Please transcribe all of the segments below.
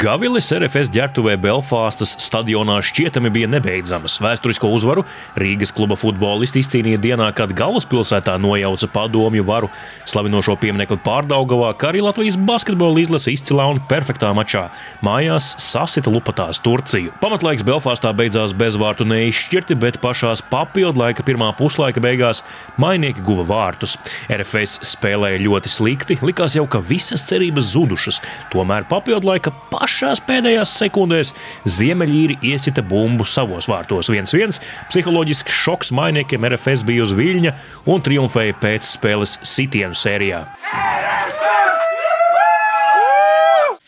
Gavilis RFS ģērbtuvē Belfāstas stadionā šķietami bija nebeidzamas. Vēsturisko uzvaru Rīgas kluba futbolisti izcīnīja dienā, kad galvaspilsētā nojauca padomju varu. Slavinošo pieminiektu pārdaugavā, kā arī Latvijas basketbola izlase izcilā un perfektā mačā. Mājās sasita lupatās Turciju. Pamatlaiks Belfāstā beidzās bezvārtu neizšķirti, bet pašās papildu laika pirmā puslaika beigās mainieki guva vārtus. RFS spēlēja ļoti slikti, likās jau, ka visas cerības zudušas. Tomēr papildu laika pašās pēdējās sekundēs Ziemeļīri iesita bumbu savos vārtos 1-1. Psiholoģisks šoks mainiekiem RFS bija uz viļņa un triumfēja pēc spēles sitienu sērijā.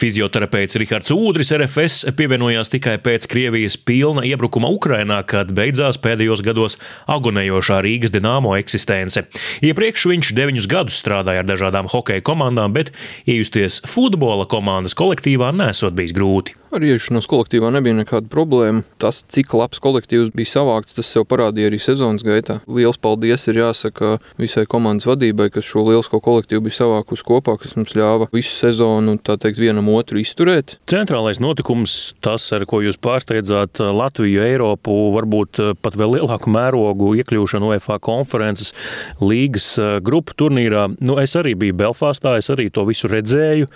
Fizioterapeits Rihards Udris RFS pievienojās tikai pēc Krievijas pilna iebrukuma Ukrainā, kad beidzās pēdējos gados agonējošā Rīgas dināmo eksistence. Iepriekš viņš deviņus gadus strādāja ar dažādām hokeja komandām, bet iejusties futbola komandas kolektīvā nesot bijis grūti. Ar iešanos kolektīvā nebija nekāda problēma. Tas, cik labs kolektīvs bija savākts, tas sev parādīja arī sezonas gaitā. Liels paldies ir jāsaka visai komandas vadībai, kas šo lielisko kolektīvu bija savākusi kopā, kas mums ļāva visu sezonu teikt, vienam otru izturēt. Centrālais notikums, tas, ar ko jūs pārsteidzāt Latviju, Eiropu, varbūt pat vēl lielāku mērogu iekļūšanu UEFA konferences līgas grupu turnīrā. Nu, es arī biju Belfāstā, es arī to visu redzēju.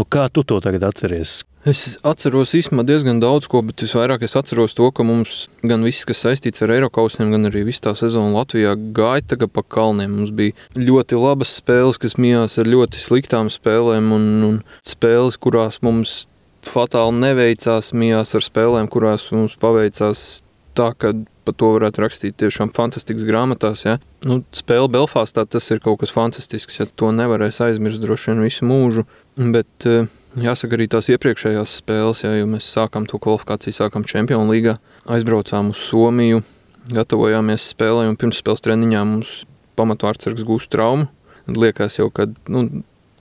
Nu, kā tu to tagad atceries? Es atceros īstenībā diezgan daudz ko, bet visvairāk es atceros to, ka mums gan viss, kas saistīts ar Eiropausiem, gan arī viss tā sezona Latvijā gāja tagad pa kalniem. Mums bija ļoti labas spēles, kas mijās ar ļoti sliktām spēlēm, un, un spēles, kurās mums fatāli neveicās, mijās ar spēlēm, kurās mums paveicās tā, ka par to varētu rakstīt tiešām fantastiskas grāmatās. Ja? Nu, spēle Belfāstā tas ir kaut kas fantastisks, ja to nevarēs aizmirst droši vien visu mūžu. Bet, uh, Jāsaka, arī tās iepriekšējās spēles, ja, jo mēs sākām to kvalifikāciju, sākām Čempionu līgā, aizbraucām uz Somiju, gatavojāmies spēlē, un pirms spēles treniņā mums pamatvārdsargs gūst traumu. Liekas jau, ka nu,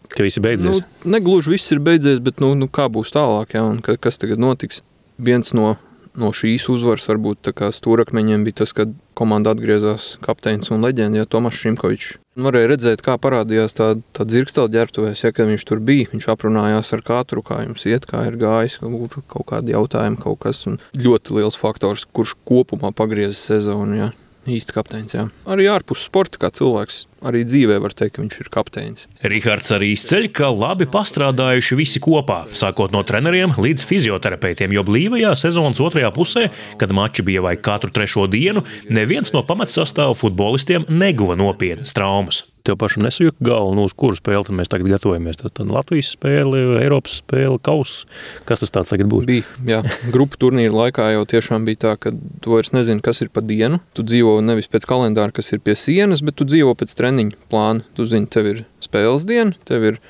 ka viss ir beidzies. Nu, negluži viss ir beidzies, bet nu, nu, kā būs tālāk, ja, un ka, kas tagad notiks. Viens no no šīs uzvaras varbūt stūrakmeņiem bija tas, kad komanda atgriezās kapteinis un leģenda, ja Tomas Šimkovičs. Varēja redzēt, kā parādījās tā, tā dzirkstela ģērbtuvēs, ja viņš tur bija. Viņš aprunājās ar katru, kā jums iet, kā ir gājis, kaut kādi jautājumi, kaut kas. Ļoti liels faktors, kurš kopumā pagrieza sezonu. Ja. Īsts kapteinis, jā. Arī ārpus sporta, kā cilvēks, arī dzīvē var teikt, ka viņš ir kapteinis. Rihards arī izceļ, ka labi pastrādājuši visi kopā, sākot no treneriem līdz fizioterapeitiem, jo blīvajā sezonas otrajā pusē, kad mači bija vai katru trešo dienu, neviens no pamatsastāvu futbolistiem neguva nopietnas traumas. Tev pašam nesajūta galva, nu, uz kuru spēli mēs tagad gatavojamies. Tad, tad Latvijas spēle, Eiropas spēle, kausa. Kas tas tagad būs? Bija, jā, grupu turnīra laikā jau tiešām bija tā, ka tu vairs nezini, kas ir pa dienu. Tu dzīvo nevis pēc kalendāra, kas ir pie sienas, bet tu dzīvo pēc treniņa plāna. Tu zini, tev ir spēles diena, tev ir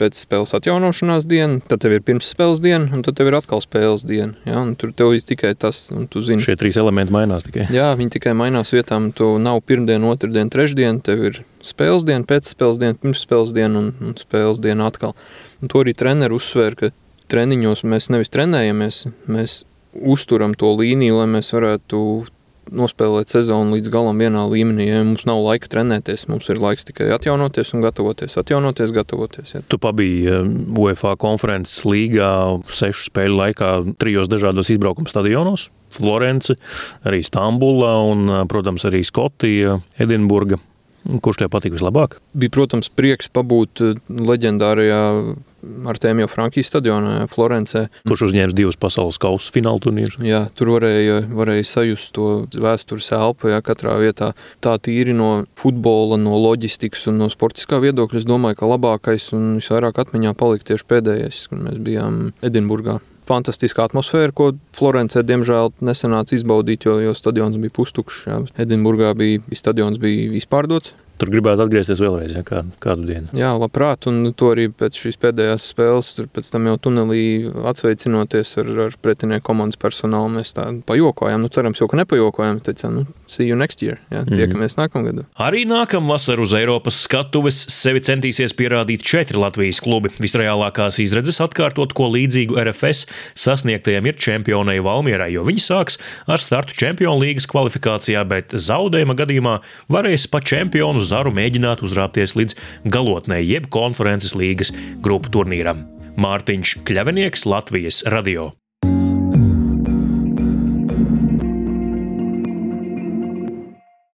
pēc spēles atjaunošanās diena, tad tev ir pirmsspēles diena, un tad tev ir atkal spēles diena. Ja? Un tur tev ir tikai tas, un tu zini. Šie trīs elementi mainās tikai. Jā, viņi tikai mainās vietām. Tu nav pirmdiena, otrdiena, trešdiena, tev ir spēles diena, pēcspēles diena, pirmsspēles diena un, un spēles diena atkal. Un to arī treneris uzsver, ka treniņos mēs nevis trenējamies, mēs uzturam to līniju, lai mēs varētu nospēlēt sezonu līdz galam vienā līmenī. Ja mums nav laika trenēties, mums ir laiks tikai atjaunoties un gatavoties, atjaunoties, gatavoties. Ja. Tu pabiji um, UEFA konferences līgā sešu spēļu laikā trijos dažādos izbraukuma stadionos. Florence, arī Stambula un, uh, protams, arī Skotija, Edinburga. Kurš tev patīk vislabāk? Bija, protams, prieks pabūt uh, leģendārajā Artēmija Frankijas stadionā, Florencē. Kurš uzņēma divus pasaules kausa fināla turnīrus? Jā, tur varēja, varēja sajust to vēstures elpu, ja katrā vietā tā tīri no futbola, no loģistikas un no sportiskā viedokļa. Es domāju, ka labākais un visvairāk atmiņā palika tieši pēdējais, kad mēs bijām Edinburgā fantastiska atmosfēra, ko Florencē diemžēl nesanāca izbaudīt, jo, jo stadions bija pustukšs. Edinburgā bija stadions bija izpārdots. Tur gribētu atgriezties vēlreiz, ja, kādu, kādu dienu. Jā, labprāt, un to arī pēc šīs pēdējās spēles, tur pēc tam jau tunelī atsveicinoties ar, ar pretinieku komandas personālu, mēs tā pajokojām. Nu, cerams, jau ka nepajokojām, teicām, nu, see you next year, jā, mm. tiekamies nākamgad. Arī nākamvasar uz Eiropas skatuves sevi centīsies pierādīt četri Latvijas klubi. Visreālākās izredzes atkārtot, ko līdzīgu RFS sasniegtajiem ir čempionai Valmierai, jo viņi sāks ar startu Čempionu līgas kvalifikācijā, bet zaudējuma gadījumā varēs pa čempionu zaru mēģināt uzrāpties līdz galotnē, jeb konferences līgas grupu turnīram. Mārtiņš Kļavinieks Latvijas radio.